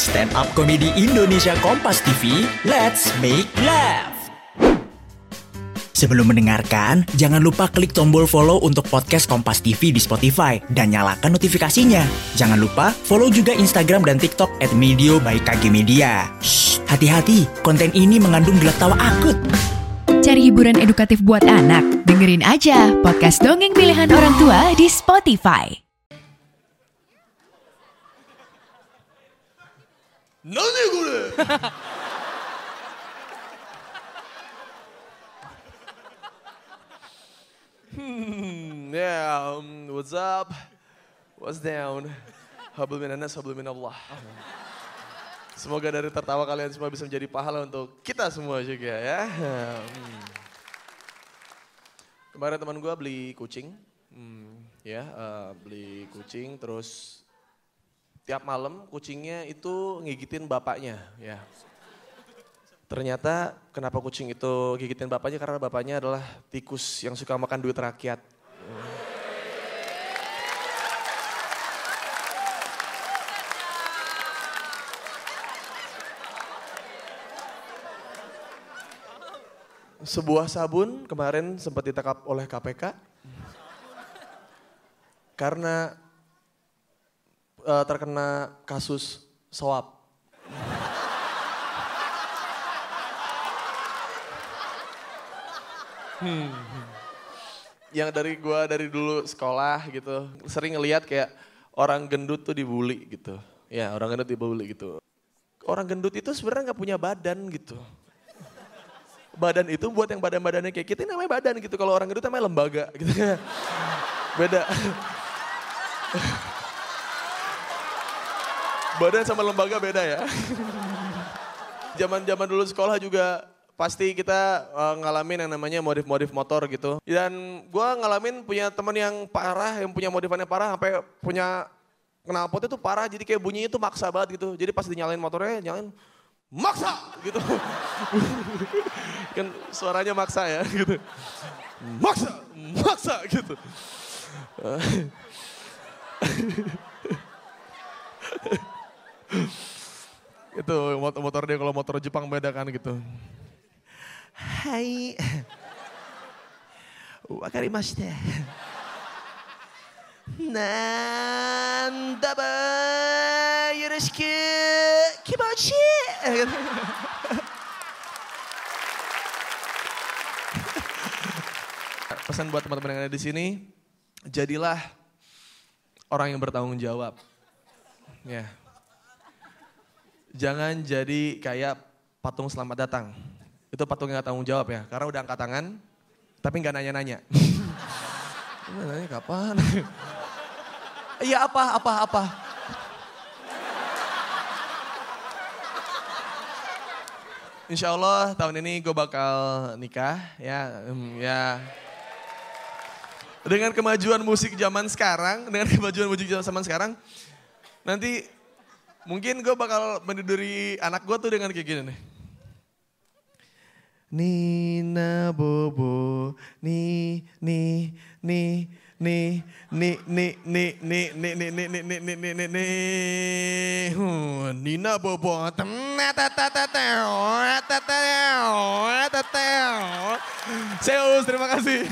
Stand up komedi Indonesia Kompas TV, let's make laugh. Sebelum mendengarkan, jangan lupa klik tombol follow untuk podcast Kompas TV di Spotify dan nyalakan notifikasinya. Jangan lupa follow juga Instagram dan TikTok at Medio by KG Media. Hati-hati, konten ini mengandung gelak tawa akut. Cari hiburan edukatif buat anak? Dengerin aja podcast dongeng pilihan orang tua di Spotify. なんでこれ Hmm, yeah, um, what's up? What's down? Hablum minanas, hablum minallah. Semoga dari tertawa kalian semua bisa menjadi pahala untuk kita semua juga ya. Hmm. Kemarin teman gue beli kucing, hmm, ya eh, beli kucing terus tiap malam kucingnya itu ngigitin bapaknya ya. Ternyata kenapa kucing itu gigitin bapaknya karena bapaknya adalah tikus yang suka makan duit rakyat. Sebuah sabun kemarin sempat ditangkap oleh KPK karena eh, terkena kasus soap. Hmm. Yang dari gua dari dulu sekolah gitu, sering ngeliat kayak orang gendut tuh dibully gitu. Ya orang gendut dibully gitu. Orang gendut itu sebenarnya nggak punya badan gitu. Badan itu buat yang badan-badannya kayak kita ini namanya badan gitu. Kalau orang gendut namanya lembaga gitu. Beda. Badan sama lembaga beda ya. Zaman-zaman dulu sekolah juga pasti kita eh, ngalamin yang namanya modif-modif motor gitu. Dan gua ngalamin punya teman yang parah, yang punya modifannya parah sampai punya knalpotnya tuh parah jadi kayak bunyinya tuh maksa banget gitu. Jadi pas dinyalain motornya nyalain maksa gitu. kan suaranya maksa ya gitu. Maksa, maksa gitu. itu motor, dia kalau motor Jepang beda kan gitu. Hai. Wakarimashita. Nanda ba yoroshiku kimochi. Pesan buat teman-teman yang ada di sini, jadilah orang yang bertanggung jawab. Ya. Jangan jadi kayak patung selamat datang. Itu patung yang gak tanggung jawab ya, karena udah angkat tangan, tapi nggak nanya-nanya. nanya kapan? Iya apa, apa, apa. Insya Allah tahun ini gue bakal nikah ya, hmm, ya. Dengan kemajuan musik zaman sekarang, dengan kemajuan musik zaman sekarang, nanti mungkin gue bakal menduduri anak gue tuh dengan kayak gini nih. Nina Bobo, ni ni ni ni ni ni ni ni ni ni ni ni ni ni ni ni ni Nina Bobo, Zeus, terima kasih.